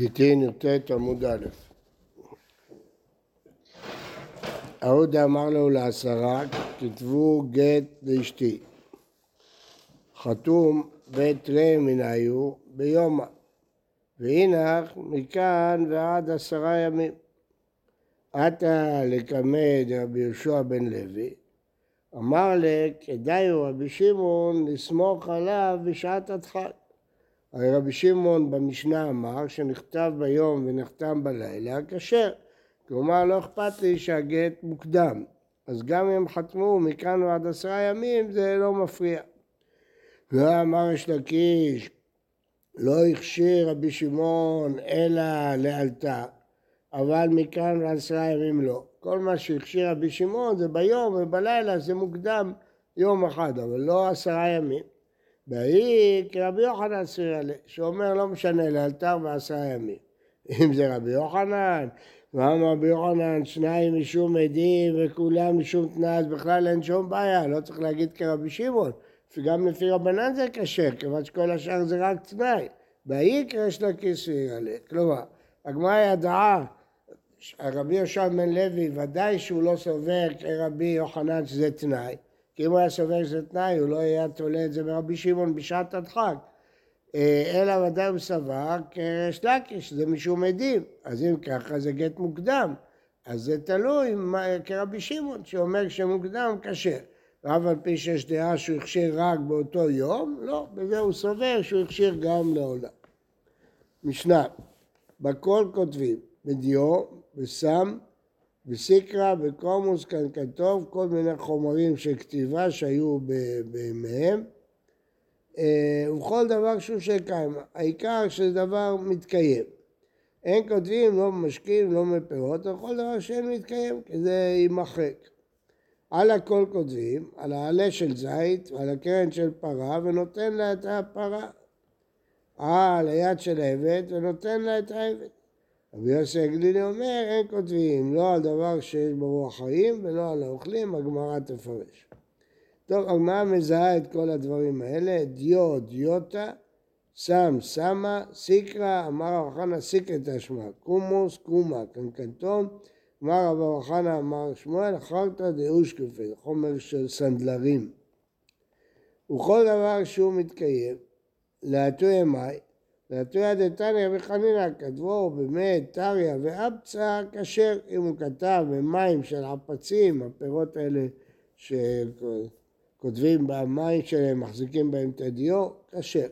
גיטין י"ט עמוד א'. אהודה אמר לו לעשרה, כתבו גט לאשתי. חתום בית רי מנהיו ביומא, והנך מכאן ועד עשרה ימים. עתה לקמא דרבי יהושע בן לוי, אמר לכדאיו רבי שמעון לסמוך עליו בשעת הדחק. הרי רבי שמעון במשנה אמר שנכתב ביום ונחתם בלילה כשר. כלומר לא אכפת לי שהגט מוקדם. אז גם אם חתמו מכאן ועד עשרה ימים זה לא מפריע. ואמר יש לקיש לא הכשיר רבי שמעון אלא לאלתר אבל מכאן ועד עשרה ימים לא. כל מה שהכשיר רבי שמעון זה ביום ובלילה זה מוקדם יום אחד אבל לא עשרה ימים. והיא כרבי יוחנן סירלה, שאומר לא משנה לאלתר בעשרה ימים. אם זה רבי יוחנן, ואמר רבי יוחנן שניים משום עדים וכולם משום תנאי, אז בכלל אין שום בעיה, לא צריך להגיד כרבי שמעון. גם לפי רבנן זה כשר, כיוון שכל השאר זה רק תנאי. ויקרא יש לה כיסוי כלומר, הגמרא ידעה, רבי יהושע בן לוי, ודאי שהוא לא סובר כרבי יוחנן שזה תנאי. כי אם הוא היה סובר שזה תנאי, הוא לא היה תולה את זה מרבי שמעון בשעת הדחק. אה, אלא ודאי הוא סבר כריש לקיש, זה משום עדים. אז אם ככה זה גט מוקדם. אז זה תלוי כרבי שמעון, שאומר שמוקדם כשר. ואף על פי שיש דעה שהוא הכשיר רק באותו יום, לא, בזה הוא סובר שהוא הכשיר גם לעולם. משנה, בכל כותבים, בדיו, בסם, בסיקרא, בקומוס, קנקטוב, כל מיני חומרים של כתיבה שהיו בימיהם, אה, ובכל דבר שהוא של קיימא. העיקר שזה דבר מתקיים. אין כותבים לא במשקים, לא מפירות, אבל כל דבר שאין מתקיים, כי זה יימחק. על הכל כותבים, על העלה של זית ועל הקרן של פרה, ונותן לה את הפרה. על היד של עבד, ונותן לה את העבד. רבי יוסי הגלילי אומר, אין כותבים לא על דבר שיש בו רוח חיים ולא על האוכלים, הגמרא תפרש. טוב, הגמרא מזהה את כל הדברים האלה, דיו, דיוטה, סם, סמה, סיקרא, אמר רב חנא סיקרא תשמע, קומוס, קומה, קנקנטום, אמר רב חנא אמר שמואל, חרטא דאושקפה, חומר של סנדלרים. וכל דבר שהוא מתקיים, להטוי מאי, והתויה דתניא וחנינא כתבו באמת טריא ואבצה כשר אם הוא כתב במים של עפצים, הפירות האלה שכותבים במים שלהם, מחזיקים בהם את הדיו, כשר.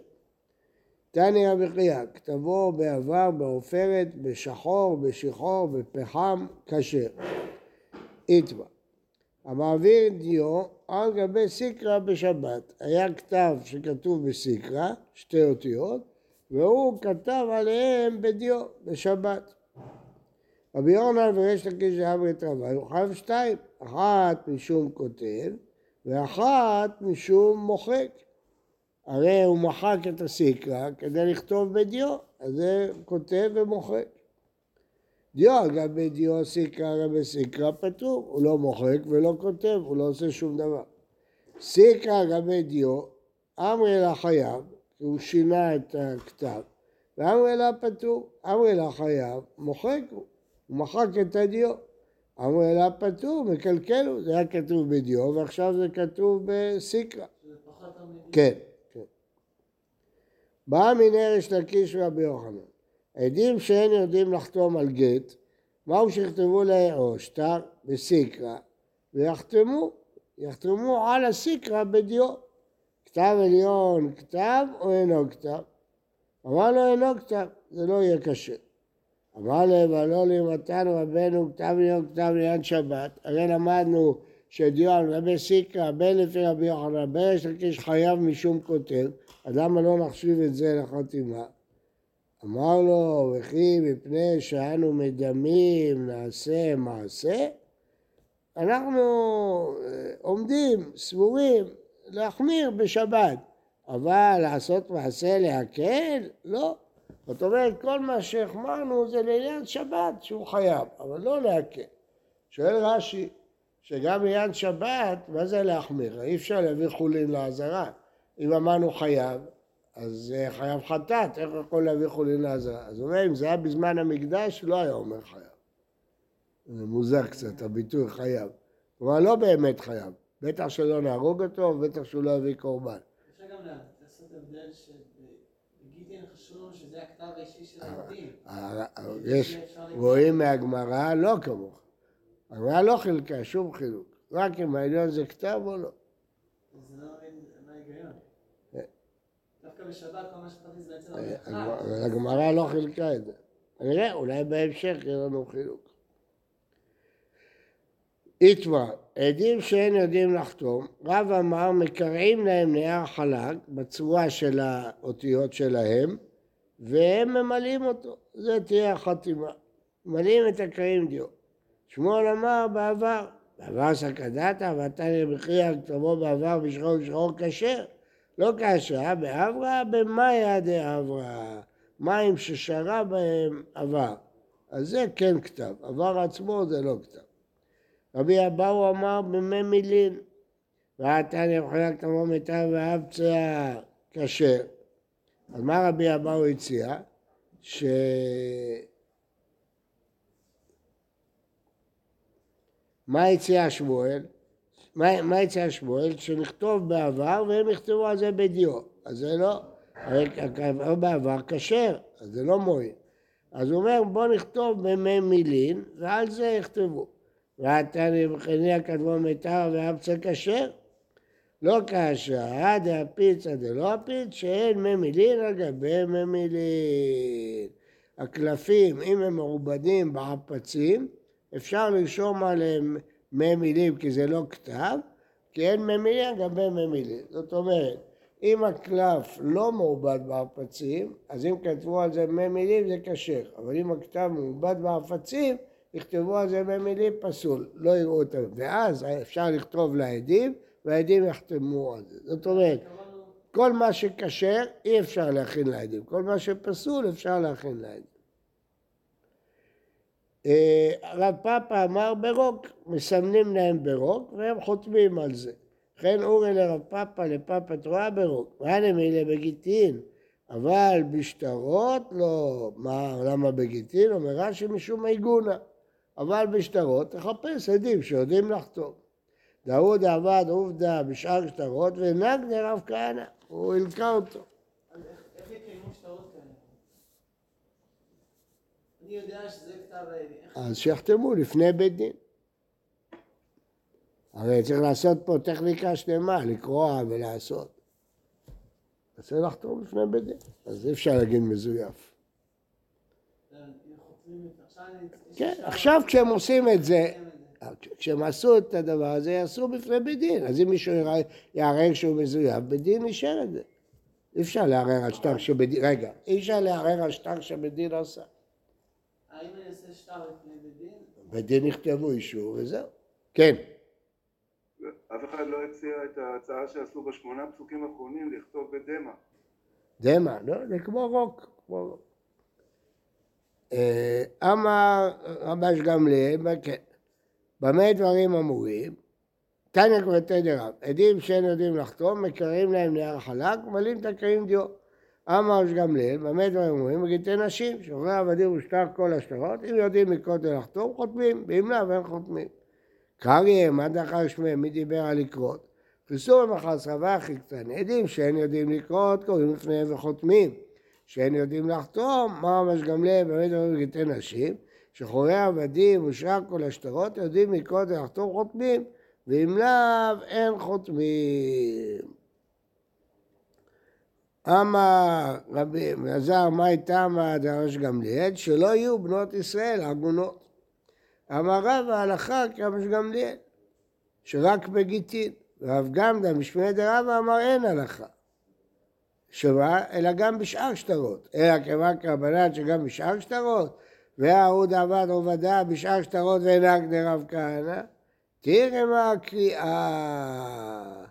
תניא וחייא, כתבו בעבר, בעופרת, בשחור, בשחור, בפחם, כשר. איתמה. המעביר דיו על גבי סיקרא בשבת. היה כתב שכתוב בסיקרא, שתי אותיות, והוא כתב עליהם בדיו, בשבת. רבי יורנן וריש לקיש ואמרי רבי, הוא חייב שתיים, אחת משום כותב ואחת משום מוחק. הרי הוא מחק את הסיקרא כדי לכתוב בדיו, אז זה כותב ומוחק. דיו אגב בדיו סיקרא רבי סיקרא פטור, הוא לא מוחק ולא כותב, הוא לא עושה שום דבר. סיקרא רבי דיו, אמרי לחייב, כי הוא שינה את הכתב. ואמרי לה פטור, אמרי לה חייב, מוחק הוא, הוא מחק את הדיו. אמרי לה פטור, מקלקל הוא, זה היה כתוב בדיו ועכשיו זה כתוב בסיקרא. כן, כן. בא מנרש לקיש רבי יוחנן. עדים שאין יודעים לחתום על גט, מהו שיכתבו או שטר בסיקרא, ויחתמו, יחתמו על הסיקרא בדיו. כתב עליון כתב או אינו כתב? אמר לו אינו כתב, זה לא יהיה קשה. אמר להם, הלא למתן רבנו כתב עליון כתב לעניין שבת, הרי למדנו שדיון רבי סיקרא, בין לפי רבי יוחנן, בין יש לקיש חייב משום כותב, אז למה לא נחשיב את זה לחתימה? אמר לו, וכי מפני שאנו מדמים נעשה מעשה? אנחנו אה, עומדים, סבורים, להחמיר בשבת, אבל לעשות מעשה להקל? לא. זאת אומרת, כל מה שהחמרנו זה לעניין שבת שהוא חייב, אבל לא להקל. שואל רש"י, שגם לעניין שבת, מה זה להחמיר? אי אפשר להביא חולין לעזרה. אם אמרנו חייב, אז חייב חטאת, איך יכול להביא חולין לעזרה? אז הוא אומר, אם זה היה בזמן המקדש, לא היה אומר חייב. זה מוזר קצת, הביטוי חייב. כלומר, לא באמת חייב. בטח שלא נהרוג אותו, ובטח שהוא לא יביא קורבן. אפשר גם לעשות הבדל שבגידין חשוב שזה הכתב האישי של העובדים. אה, אה, יש, רואים מהגמרא לא כמוך. הגמרא לא חילקה שום חילוק. רק אם העליון זה כתב או לא. זה לא ההיגיון. דווקא בשבת כל מה שחזיז בעצם אה, הגמרא לא חילקה את זה. נראה, אולי בהמשך יהיה לנו חילוק. איתמר, עדים שאין יודעים לחתום, רב אמר מקרעים להם נייר חלק בצורה של האותיות שלהם והם ממלאים אותו, זה תהיה החתימה, ממלאים את הקרעים דיו. שמואל אמר בעבר, בעבר סקדתה ועתניה בכריע כתובו בעבר בשחור ושחור כשר, לא כאשר, באברה במאיה דאברה, מים ששרה בהם עבר, אז זה כן כתב, עבר עצמו זה לא כתב. רבי אבאו אמר במי מילין, ועתניה בכריע כתובו מיטב ואב כשר. אז מה רבי אבאו הציע? ש... מה הציע שמואל? מה, מה הציע שמואל? שנכתוב בעבר והם יכתבו על זה בדיו. אז זה לא, הרי בעבר כשר, אז זה לא מועיל. אז הוא אומר בוא נכתוב במי מילין ועל זה יכתבו. ועתני בחניה כתבו מיתר ואבצה כשר. לא כאשר דאפיצה דלא אפיץ שאין מי מילין על גבי מי מילין. הקלפים אם הם מעובדים בעפצים אפשר לרשום עליהם מי מילים כי זה לא כתב, כי אין מי מילים גם מי מילים. זאת אומרת, אם הקלף לא מעובד בעפצים, אז אם כתבו על זה מי מילים זה כשר, אבל אם הכתב מעובד בעפצים, יכתבו על זה מי מילים פסול, לא יראו אותם. ואז אפשר לכתוב לעדים, והעדים יחתמו על זה. זאת אומרת, כל מה שכשר אי אפשר להכין לעדים, כל מה שפסול אפשר להכין לעדים. אה, רב פאפה אמר ברוק, מסמנים להם ברוק והם חותמים על זה. לכן אורי לרב פאפה לפאפה תרועה ברוק. ואנה מילה בגיטין, אבל בשטרות לא. מה, למה בגיטין? אומר רש"י משום עיגונה. אבל בשטרות תחפש עדים שיודעים לחתום. דאוד עבד עובדה בשאר שטרות ונגד לרב כהנא, הוא הלקה אותו. איך יקיימו שטרות כאלה? אני יודע שזה כתב אז שיחתמו לפני בית דין. הרי צריך לעשות פה טכניקה שלמה, לקרוע ולעשות. אז צריך לחתום לפני בית דין, אז אי אפשר להגיד מזויף. כן, עכשיו כשהם עושים את זה, כשהם עשו את הדבר הזה, יעשו בפני בית דין. אז אם מישהו יערער שהוא מזויף, בית דין אישר את זה. אי אפשר לערער על שטר שבית דין, רגע, אי אפשר לערער על שטר שבית דין עשה. האם אני אעשה שטר לפני בית דין? בית דין יכתבו אישור וזהו. כן. אף אחד לא הציע את ההצעה שעשו בשמונה פסוקים האחרונים לכתוב בדמע. דמע, לא, זה כמו רוק. כמו רוק. אה, אמר רבש גמליאל, כן. במה דברים אמורים? תניא כבתי דרב, עדים שאין יודעים לחתום, מקררים להם נייר חלק, מלאים את הקרים דיו. אמר גמליאל, במה דברים אומרים? מגיתי נשים, שומרי עבדים ושטר כל השטרות, אם יודעים מקודם לחתום, חותמים, ואם לא, ואין חותמים. קריא, מה דחר שמם, מי דיבר על לקרות? חיסור סרבה הכי קטן, עדים שאין יודעים לקרות, קוראים לפניהם וחותמים. שאין יודעים לחתום, מה ממש גמליאל, באמת אומרים מגיתי נשים, שחורי עבדים ושאר כל השטרות יודעים מקודם לחתום, חותמים, ואם לאו, אין חותמים. אמר רבי אלעזר, מה איתם דרש גמליאל? שלא יהיו בנות ישראל עגונות. אמר רב ההלכה כרבש גמליאל, שרק בגיטין. רב גמדה משמעי דרבא אמר אין הלכה. שמה? אלא גם בשאר שטרות. אלא כיוון כרבנן שגם בשאר שטרות, והאהוד עבד עובדה בשאר שטרות ואינק דרב כהנא, תרגמה הקריאה.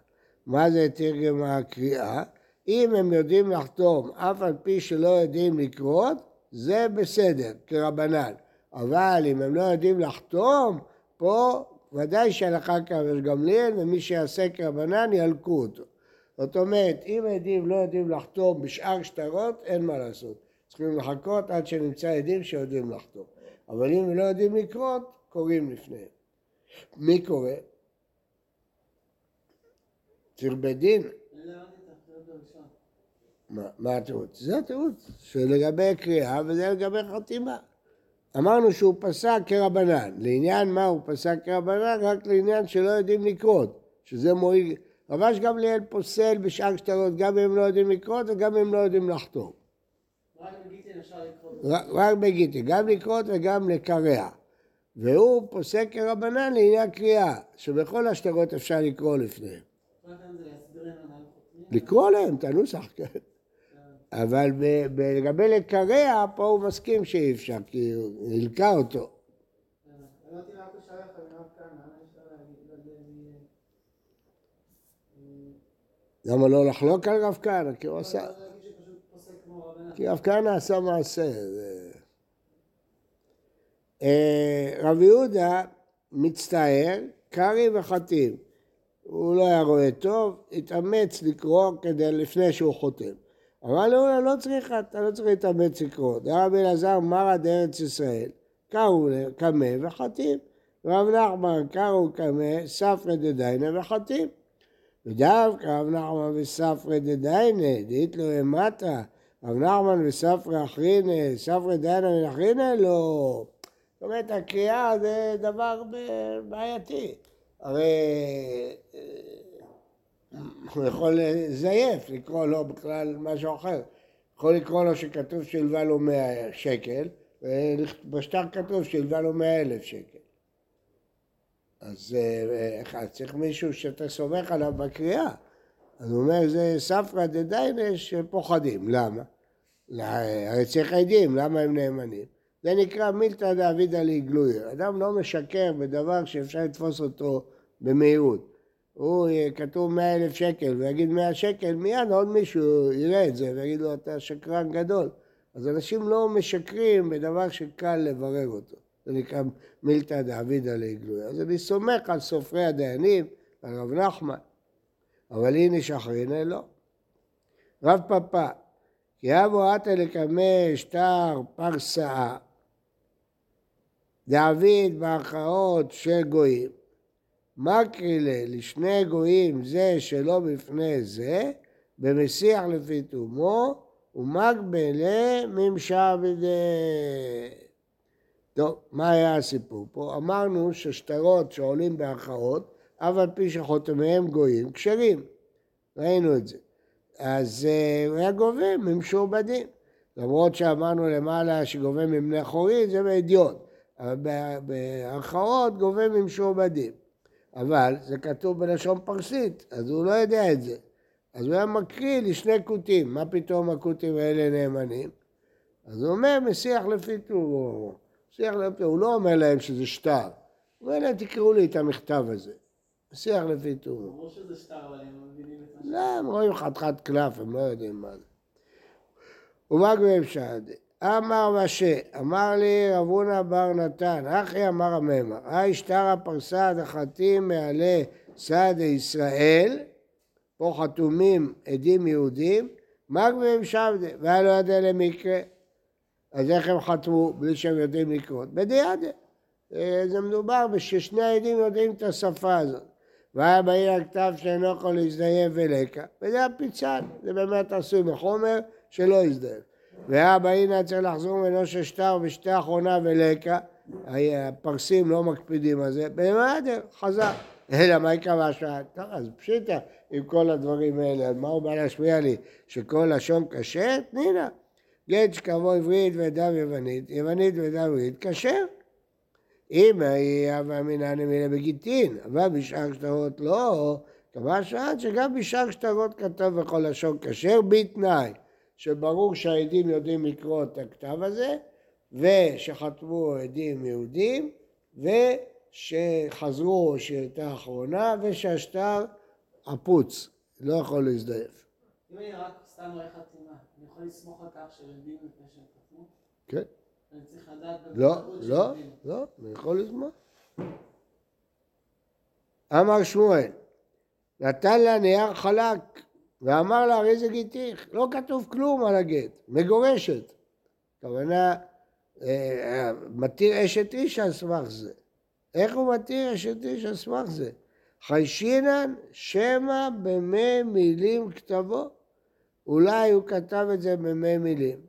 מה זה תרגמה הקריאה? אם הם יודעים לחתום אף על פי שלא יודעים לקרות, זה בסדר, כרבנן. אבל אם הם לא יודעים לחתום, פה ודאי שהלכה כרבש גמליאל, ומי שיעשה כרבנן ילקו אותו. זאת אומרת, אם עדים לא יודעים לחתום בשאר שטרות, אין מה לעשות. צריכים לחכות עד שנמצא עדים שיודעים לחתום. אבל אם לא יודעים לקרות, קוראים לפניהם. מי קורא? צריך בית דין. מה, מה התירוץ? זה התירוץ, שלגבי קריאה וזה לגבי חתימה. אמרנו שהוא פסק כרבנן. לעניין מה הוא פסק כרבנן? רק לעניין שלא יודעים לקרות, שזה מועיל. רבש גמליאל פוסל בשאר שטרות גם אם הם לא יודעים לקרות וגם אם הם לא יודעים לחתום. רק בגיטין אפשר. רק רק בגיטי, גם לקרות וגם לקרע. והוא פוסק כרבנן לעניין קריאה, שבכל השטרות אפשר לקרוא לפניהם. לקרוא להם את הנוסח, כן. אבל ב- ב- לגבי לקרע, פה הוא מסכים שאי אפשר, כי הוא הלקה אותו. אמרתי רק הוא שלח על הרב כהנא, למה אפשר להגיד? לא יודע מי... אה, למה לא לחלוק על רב כהנא? כי הוא עשה... כי רב כהנא עשה מעשה. אה, רב יהודה מצטער, קרעי וחתים. הוא לא היה רואה טוב, התאמץ לקרוא כדי לפני שהוא חותם. אמר לו, לא צריך, אתה לא צריך להתאמץ לקרוא. רבי אלעזר מרא דארץ ישראל, קראו קמא וחתים. רב נחמן קראו קמא, ספרא דדיינה וחתים. ודווקא רב נחמן וספרא דדיינה, דאית לו אימתא, רב נחמן וספרא אחרינא, ספרא דיינה ואחרינא לא. זאת אומרת, הקריאה זה דבר בעייתי. הרי אה, הוא יכול לזייף, לקרוא לו בכלל משהו אחר. יכול לקרוא לו שכתוב שהלווה לו 100 שקל, ובשטר כתוב שהלווה לו 100 אלף שקל. אז אה, איך, צריך מישהו שאתה סומך עליו בקריאה. אז הוא אומר, זה ספרא דדיינה שפוחדים. למה? לה- הרי צריך עדים, למה הם נאמנים? זה נקרא מילתא דאבידא ליגלויה. אדם לא משקר בדבר שאפשר לתפוס אותו במהירות. הוא אה, כתוב מאה אלף שקל ויגיד מאה שקל, מיד עוד מישהו יראה את זה ויגיד לו אתה שקרן גדול. אז אנשים לא משקרים בדבר שקל לברר אותו. זה נקרא מילתא דאבידא ליגלויה. אז אני סומך על סופרי הדיינים, על רב נחמן. אבל הנה שחרינא לא. רב פפא, כי אבו עטה לקמא שטר פרסאה, דעביד בהכרעות של גויים, מקרילה לשני גויים זה שלא בפני זה, במסיח לפי תומו, ומקבלה ממשע בידי. טוב, מה היה הסיפור פה? אמרנו ששטרות שעולים בהכרעות, אף על פי שחותמיהם גויים, כשרים. ראינו את זה. אז אה, היה גובה ממשועבדים. למרות שאמרנו למעלה שגובה מבני חורין, זה באדיוט. בהכרעות גובה ממשועבדים. אבל זה כתוב בלשון פרסית, אז הוא לא יודע את זה. אז הוא היה מקריא לשני כותים, מה פתאום הכותים האלה נאמנים? אז הוא אומר, מסיח לפי טובו. מסיח לפי הוא לא אומר להם שזה שטר. הוא אומר להם, תקראו לי את המכתב הזה. מסיח לפי טובו. ברור שזה שטר, אבל הם לא מבינים את מה ש... לא, הם רואים חתיכת קלף, הם לא יודעים מה זה. ומגמם שעד. אמר משה, אמר לי רב הונא בר נתן, אחי אמר הממר, היי שטר הפרסה דחתים מעלה סעד ישראל, פה חתומים עדים יהודים, מגמם שבדה, והיה לא יודע למקרה. אז איך הם חתמו בלי שהם יודעים לקרות? בדיעדה. אה, זה מדובר בששני העדים יודעים את השפה הזאת. והיה בעיר הכתב שאינו יכול להזדייף ולקה, וזה הפיצל, זה באמת עשוי מחומר שלא הזדייף. והיה בעינה צריך לחזור ממנו של שטר ושתי אחרונה ולקה, הפרסים לא מקפידים על זה, בסדר, חזר. אלא מה יקבע שעה? טוב, אז פשיטה עם כל הדברים האלה, אז מה הוא בא להשמיע לי? שכל לשון כשר? תני לה. גט שקבו עברית ודם יוונית, יוונית ודם עברית, כשר. אם היה ואמינן אמינה בגיטין, אבל בשאר שטרות לא, קבע שעד שגם בשאר שטרות כתב בכל לשון כשר, בתנאי שברור שהעדים יודעים לקרוא את הכתב הזה, ושחתמו עדים יהודים, ושחזרו שהייתה אחרונה, ושהשטר עפוץ, לא יכול להזדייף. אם רק סתם רואה חתימה, יכול לסמוך על כך שהם יודעים לפני שהם חתמו? כן. אני צריך לדעת לא, לא. לא, אני יכול לזמן. אמר שמואל, נתן לה נייר חלק ואמר לה, הרי זה גיתיך, לא כתוב כלום על הגט, מגורשת. הכוונה, אה, מתיר אשת איש על סמך זה. איך הוא מתיר אשת איש על סמך זה? חיישינן שמא במי מילים כתבו. אולי הוא כתב את זה במי מילים.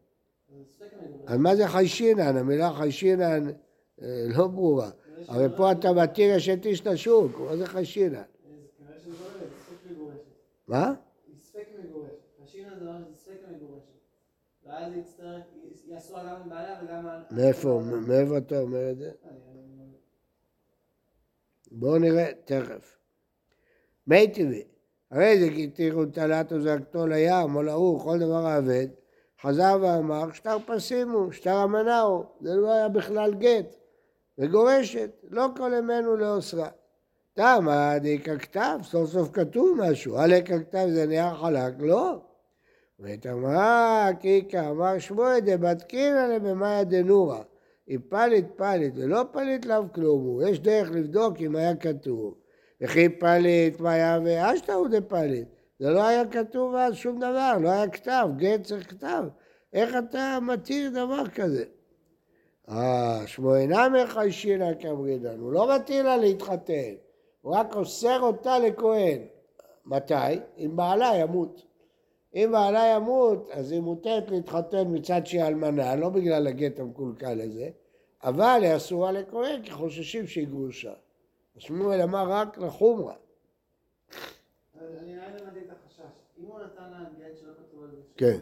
אז מה זה חיישינן? המילה חיישינן אה, לא ברורה. הרי פה אתה מתיר אשת איש לשוק, מה זה חיישינן? מה? מאיפה, מאיפה אתה אומר את זה? בואו נראה תכף. מי טבעי, הרי זה תראו תלת וזרקתו לים או להוא, כל דבר האבד, חזר ואמר שטר פסים הוא, שטר אמנה הוא, זה לא היה בכלל גט, וגורשת, לא כל ימינו לאוסרה. תמה דיקה כתב, סוף סוף כתוב משהו, הלקה כתב זה נהיה חלק, לא. ותאמרה קיקה אמר שמואל דבתקינא לבמאיה דנורא, אם פליט פליט ולא פליט לאו כלום יש דרך לבדוק אם היה כתוב. וכי פליט מה היה ואשתא הוא דפליט, זה לא היה כתוב אז שום דבר, לא היה כתב, גט צריך כתב. איך אתה מתיר דבר כזה? אה, שמואל נמי חיישינא כמרידן, הוא לא מתיר לה להתחתן. הוא רק אוסר אותה לכהן. מתי? אם בעלה ימות. אם בעלה ימות, אז היא מותרת להתחתן מצד שהיא אלמנה, לא בגלל הגט המקולקל הזה, אבל היא אסורה לכהן, כי חוששים שהיא גרושה. שמואל אמר רק לחומרה. כן.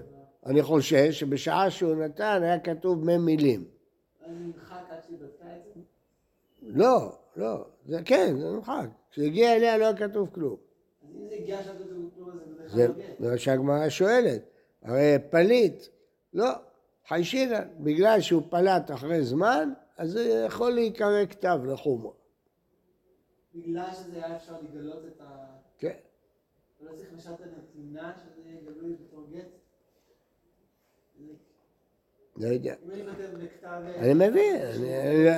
אני חושש שבשעה שהוא נתן היה כתוב מ"ם מילים. לא, לא, זה כן, זה נמחק. כשהגיע אליה לא היה כתוב כלום. זה לא. מה שהגמרא שואלת. הרי פליט, לא, חיישינא, בגלל שהוא פלט אחרי זמן, אז זה יכול להיקרא כתב לחומרה. בגלל שזה היה אפשר לגלות את ה... כן. לא צריך את הנתינה שזה גלוי בתור גט? לא יודע. אם אני מבין,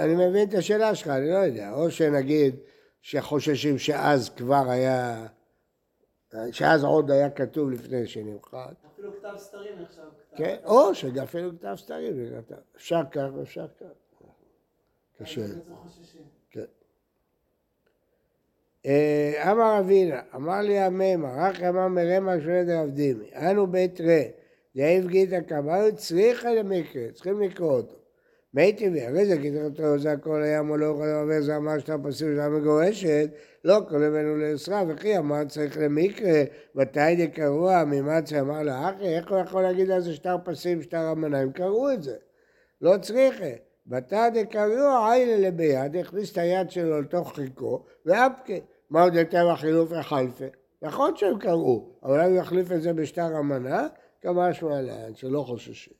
אני, מבין את השאלה שלך, אני לא יודע. או שנגיד שחוששים שאז כבר היה, שאז עוד היה כתוב לפני שנמחק. אפילו כתב סתרים כתב. כן, או שאפילו כתב סתרים. אפשר כך ואפשר כך. קשה. אז בעצם חוששים. כן. אה, אמר אבינה, אמר לי הממה, רק אמר מרמה דרב דימי, אנו בית רא, דאיב גיתא קמאו צריכה למקרה, צריכים לקרוא אותו. מי טבעי, הרי זה אותו זה הכל הים או לא יכול לעבר זה אמר שאתה פסול שאתה מגורשת, לא כל הבאנו לעשרה, וכי אמר צריך למקרה, מתי זה קרוע, ממצה אמר לאחי, איך הוא יכול להגיד על זה שטר פסים, שטר אמנה, הם קראו את זה. לא צריכה. בתא דקריאו עיילה לביד, הכניס את היד שלו לתוך חיקו, ואפקה. מה עוד יותר החילוף החלפה? נכון שהם קראו, אבל אם יחליף את זה בשטר אמנה, כמה שמע לאן, שלא חוששים.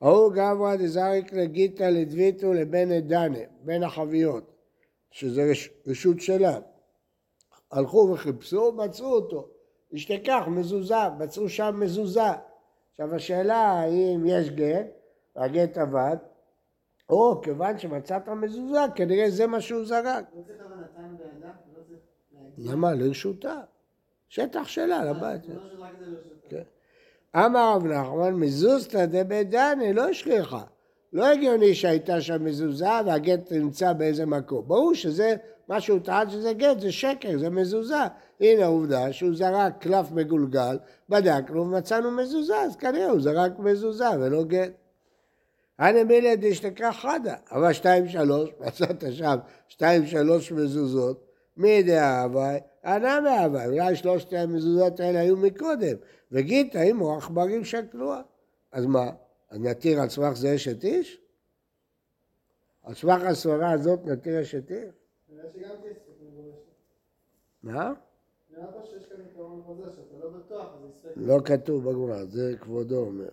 ההוא גברא דזריק לגיתא לדביתו לבן עדנה, בין החביות, שזה רש, רשות שלה. הלכו וחיפשו, מצאו אותו. השתכח, מזוזה, מצאו שם מזוזה. עכשיו השאלה האם יש גט, והגט עבד, או כיוון שמצאת מזוזה, כנראה זה מה שהוא זרק. לא? לא. למה? לרשותה. שטח שלה, לבית. לא שרק זה לא שלך. כן. אמר רב נחמן, מזוזתא דבית דני לא השכיחה. לא הגיוני שהייתה שם מזוזה והגט נמצא באיזה מקום. ברור שזה, מה שהוא טען שזה גט, זה שקר, זה מזוזה. הנה העובדה שהוא זרק קלף מגולגל, בדקנו ומצאנו מזוזה, אז כנראה הוא זרק מזוזה ולא גט. הנה מילי דשתקה חדה, אבל שתיים שלוש, מצאת שם שתיים שלוש מזוזות, מי דהווי? ענה מהווי, אולי שלושת המזוזות האלה היו מקודם, וגיתא אם עכברים שקלוה. אז מה, אז נתיר על סמך זה אשת איש? על סמך הסברה הזאת נתיר אשת איש? מה? לא. לא כתוב בגמרא, זה כבודו אומר.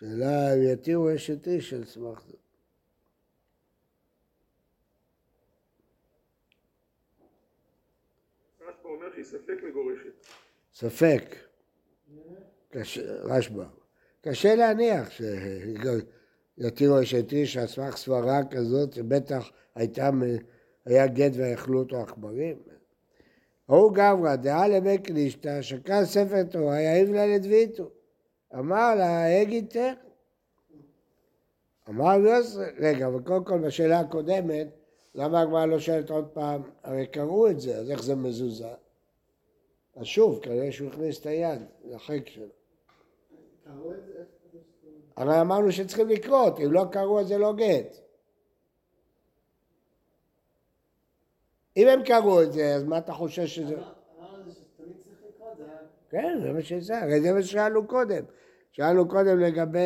שאלה אם יתירו אשת איש על סמך זה. רשב"א אומר שהיא ספק מגורשת. רשב"א. קשה להניח שיתירו אשת איש על סמך סברה כזאת, שבטח הייתה, היה גט ויאכלו אותו עכברים. ההוא גברא דעה לבית קלישתא, שקל ספר תורה, יעיב לה לדביתו. אמר לה, הגיתך. אמר יוסף, רגע, אבל קודם כל בשאלה הקודמת, למה הגמרא לא שואלת עוד פעם, הרי קראו את זה, אז איך זה מזוזה? אז שוב, כנראה שהוא הכניס את היד לחיק שלו. הרי אמרנו שצריכים לקרות, אם לא קראו אז זה לא גט. אם הם קראו את זה, אז מה אתה חושש שזה... אמר- אמרנו זה שתמיד צריך לקרות, זה היה... כן, זה מה שזה, הרי זה מה ששאלנו קודם. שאלנו קודם לגבי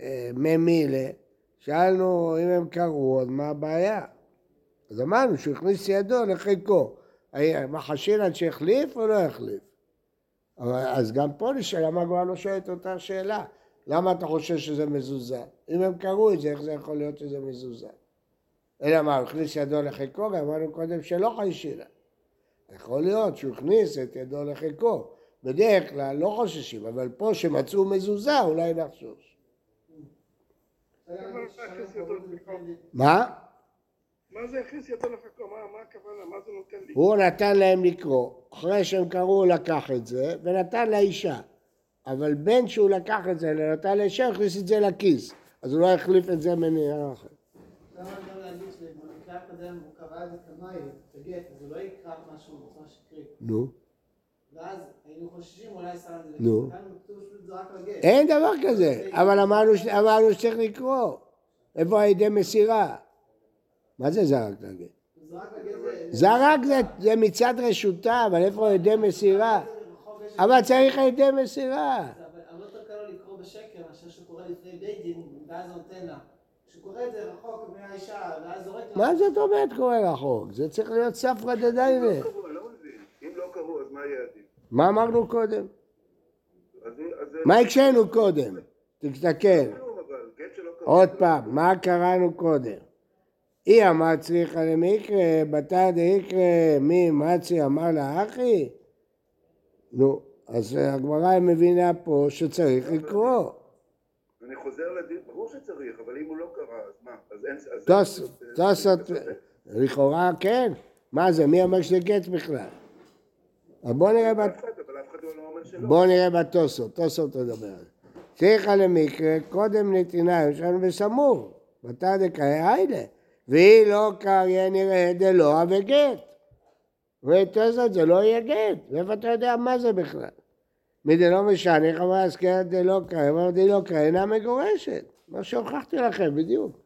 אה, מי מילה, שאלנו אם הם קראו, אז מה הבעיה? אז אמרנו שהוא הכניס ידו לחיקו. היה- מה חשינן שהחליף או לא החליף? אז גם פה נשאל, למה הגמרא לא שואלת אותה שאלה? למה אתה חושב שזה מזוזה? אם הם קראו את זה, איך זה יכול להיות שזה מזוזה? אלא מה, הוא הכניס ידו לחיקו, גם אמרנו קודם שלא חיישינן. יכול להיות שהוא הכניס את ידו לחיקו. בדרך כלל לא חוששים, אבל פה שמצאו מזוזה, אולי נחשוש. מה? מה זה הכניס ידו לחכו? מה מה הכוונה? מה זה נותן לי? הוא נתן להם לקרוא. אחרי שהם קראו, הוא לקח את זה, ונתן לאישה. אבל בין שהוא לקח את זה ונתן לאישה, הוא הכניס את זה לכיס. אז הוא לא החליף את זה מנייר אחר. למה גם להגיד שבמקרה הקודם הוא קרא את זה אז הוא לא יקרא. נו. ואז היינו חוששים אולי שם את זה. נו. אין דבר כזה, אבל אמרנו, שצריך לקרוא. איפה הידי מסירה? מה זה זרק לגט זה... זרק זה, זה מצד רשותה, אבל איפה הידי מסירה? אבל צריך הידי מסירה. אבל הרבה יותר קל לו לקרוא בשקר מאשר שהוא קורא לפני בית דין, ואז נותן לה. כשהוא קורא את זה רחוק מהאישה, ואז זורק לה... מה זאת אומרת קורא רחוק? זה צריך להיות ספרא דדיינה. לא קראו, אני לא מבין. אם לא אז מה אמרנו קודם? מה הקשינו קודם? תסתכל. שלא קראו. עוד פעם, מה קראנו קודם? אי אמר צריכה למקרה, בתר דאיקרא, מי מצי אמר לה אחי? נו, אז הגמרא מבינה פה שצריך לקרוא. אני חוזר לדין, ברור שצריך, אבל אם הוא לא קרא, אז מה? אז אין... תוספות, לכאורה כן. מה זה, מי אומר שזה גט בכלל? בוא נראה, בת- לא. בוא נראה בתוספות, תוספות תדבר על זה. צריכה למקרה, קודם נתינה, יש לנו בסמור, בתא דקאי היילה, והיא לא קריה נראה דלא וגט. ותוספות זה לא יהיה גט, ואיפה אתה יודע מה זה בכלל? מדלא משנה, חברה הזכרת דלא קריה, אבל דלא קריה אינה מגורשת, מה שהוכחתי לכם בדיוק.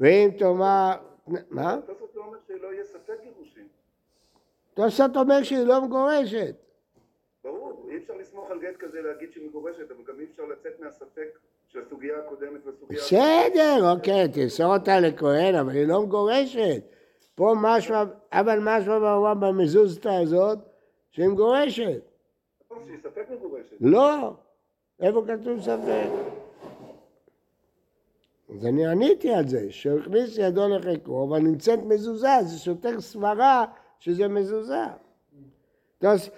ואם תאמר, מה? תוספות לא אומר שלא יהיה ספק גירושין. תוספות אומר שהיא לא מגורשת. ברור, אי אפשר לסמוך על גט כזה להגיד שהיא מגורשת, אבל גם אי אפשר לצאת מהספק של הסוגיה הקודמת והסוגיה... בסדר, אוקיי, תמסור אותה לכהן, אבל היא לא מגורשת. פה משמע, אבל משמע ברורה במזוזתא הזאת, שהיא מגורשת. שהיא ספק מגורשת. לא, איפה כתוב ספק? אז אני עניתי על זה, שהוא הכניס ידו לחיקו, אבל נמצאת מזוזה, זה סותר סברה שזה מזוזה. תוס-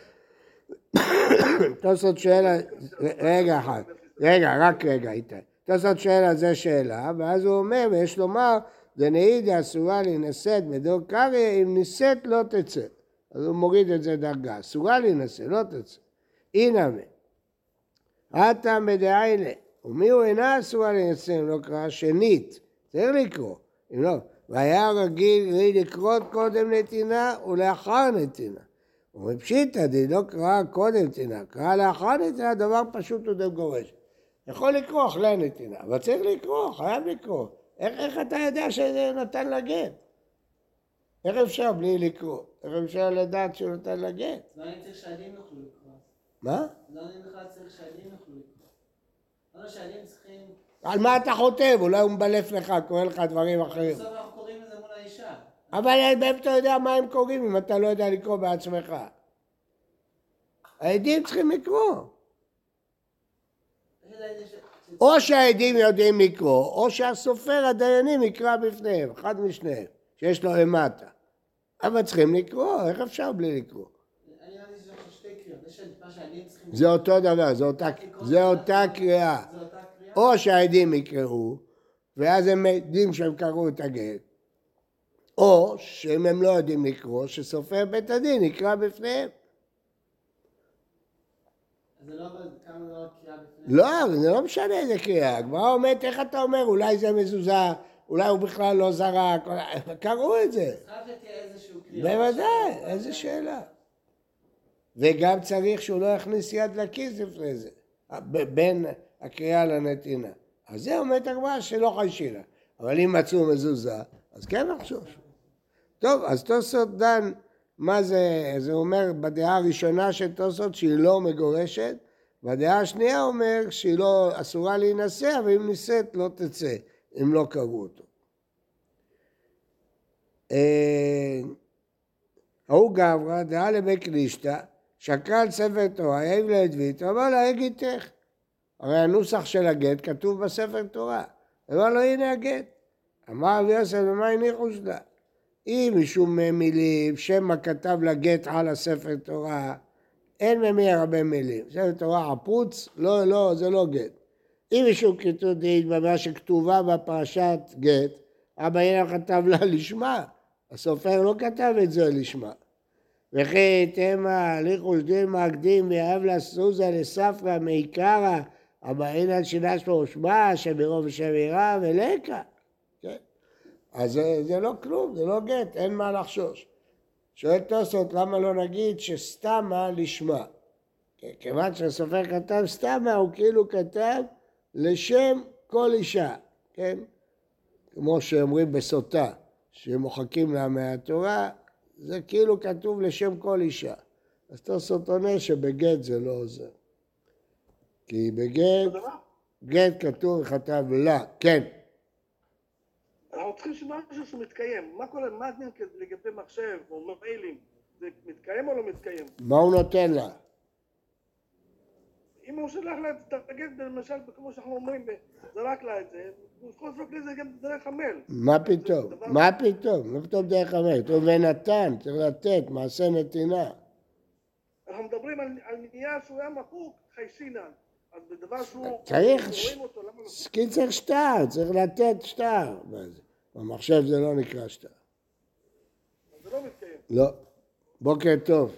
תוספות שואל, רגע אחד, רגע, רק רגע, איתי. תוספות שואל על זה שאלה, ואז הוא אומר, ויש לומר, דנאידה אסורה להינשאת בדור קרעי, אם נישאת לא תצא. אז הוא מוריד את זה דרגה, אסורה להינשא, לא תצא. אינמה. עתה מדעיינה, ומי הוא אינה אסורה להינשא אם לא קרא שנית. צריך לקרוא, אם לא. והיה רגיל לי לקרות קודם נתינה ולאחר נתינה. ומפשיטא די לא קרא קודם נתינה, קרא לאחר נתינה, דבר פשוט ודם גורש. יכול לקרוא אחרי הנתינה, אבל צריך לקרוא, חייב לקרוא. איך, איך אתה יודע שזה נתן לה גט? איך אפשר בלי לקרוא? איך אפשר לדעת שהוא נתן לה גט? לא אני צריך שהעדים יוכלו לקרוא. מה? לא אני בכלל צריך שהעדים יוכלו לקרוא. לא שהעדים צריכים... על מה אתה חותם? אולי הוא מבלף לך, קורא לך דברים אחרים. בסוף אנחנו האישה. אבל מאיפה אתה יודע מה הם קוראים אם אתה לא יודע לקרוא בעצמך? העדים צריכים לקרוא. או שהעדים יודעים לקרוא, או שהסופר הדיינים יקרא בפניהם, אחד משניהם, שיש לו למטה. אבל צריכים לקרוא, איך אפשר בלי לקרוא? זה אותו דבר, זה אותה, זה אותה קריאה. זה אותה קריאה? או שהעדים יקראו, ואז הם יודעים שהם קראו את הגט, או שאם הם לא יודעים לקרוא, שסופר בית הדין יקרא בפניהם. לא לא. לא, זה לא משנה איזה קריאה. הגמרא אומרת, איך אתה אומר, אולי זה מזוזה, אולי הוא בכלל לא זרק, קראו את זה. בוודאי, איזה שאלה. וגם צריך שהוא לא יכניס יד לכיס לפני זה, בין הקריאה לנתינה. אז זה אומרת הגמרא שלא חיישינה. אבל אם מצאו מזוזה, אז כן לחשוש. טוב, אז תוספות דן, מה זה, זה אומר בדעה הראשונה של תוספות שהיא לא מגורשת, בדעה השנייה אומר שהיא לא אסורה להינשא, אבל אם נישאת לא תצא, אם לא קראו אותו. אה, ההוא גברא, דעה לבית לישתא, שקל ספר תורה, העיב לעדבית, אמר לה, הגיתך. הרי הנוסח של הגט כתוב בספר תורה. אמר לו, הנה הגט. אמר רבי יוסף, ומה הניחו שלה? אם משום מילים, שמא כתב לגט על הספר תורה, אין ממי הרבה מילים. ספר תורה עפוץ, לא, לא, זה לא גט. אם משום כיתות דין במה שכתובה בפרשת גט, אבא הנה כתב לה לשמה, הסופר לא כתב את זה לשמה. וכי תמה הליכוש דין מקדים ויאהב לה סוזה לספרא מעיקרא, אבא הנה שילש לו שמה, שברוב ושם ירא ולקה. אז זה, זה לא כלום, זה לא גט, אין מה לחשוש. שואל תוספות, למה לא נגיד שסתמה לשמה? כיוון שהסופר כתב סתמה, הוא כאילו כתב לשם כל אישה, כן? כמו שאומרים בסוטה, שמוחקים לה מהתורה, זה כאילו כתוב לשם כל אישה. אז תוספות עונה שבגט זה לא עוזר. כי בגט? גט כתוב וכתב לה, כן. אנחנו צריכים שמשהו שהוא מתקיים. מה קורה, מה הדין לגבי מחשב או מיילים? זה מתקיים או לא מתקיים? מה הוא נותן לה? אם הוא שלח לה את הגט, למשל, כמו שאנחנו אומרים, זרק לה את זה, הוא יכול לזרוק לי את זה גם דרך המייל. מה פתאום? מה פתאום? מה פתאום דרך? כתוב ונתן, צריך לתת, מעשה נתינה. אנחנו מדברים על, נייר שהוא היה מחוק, חייסינן. אז בדבר שהוא... צריך לא? כי צריך שטר, צריך לתת שטר. במחשב זה לא נקרא שטר. זה לא מתקיים. לא. בוקר טוב.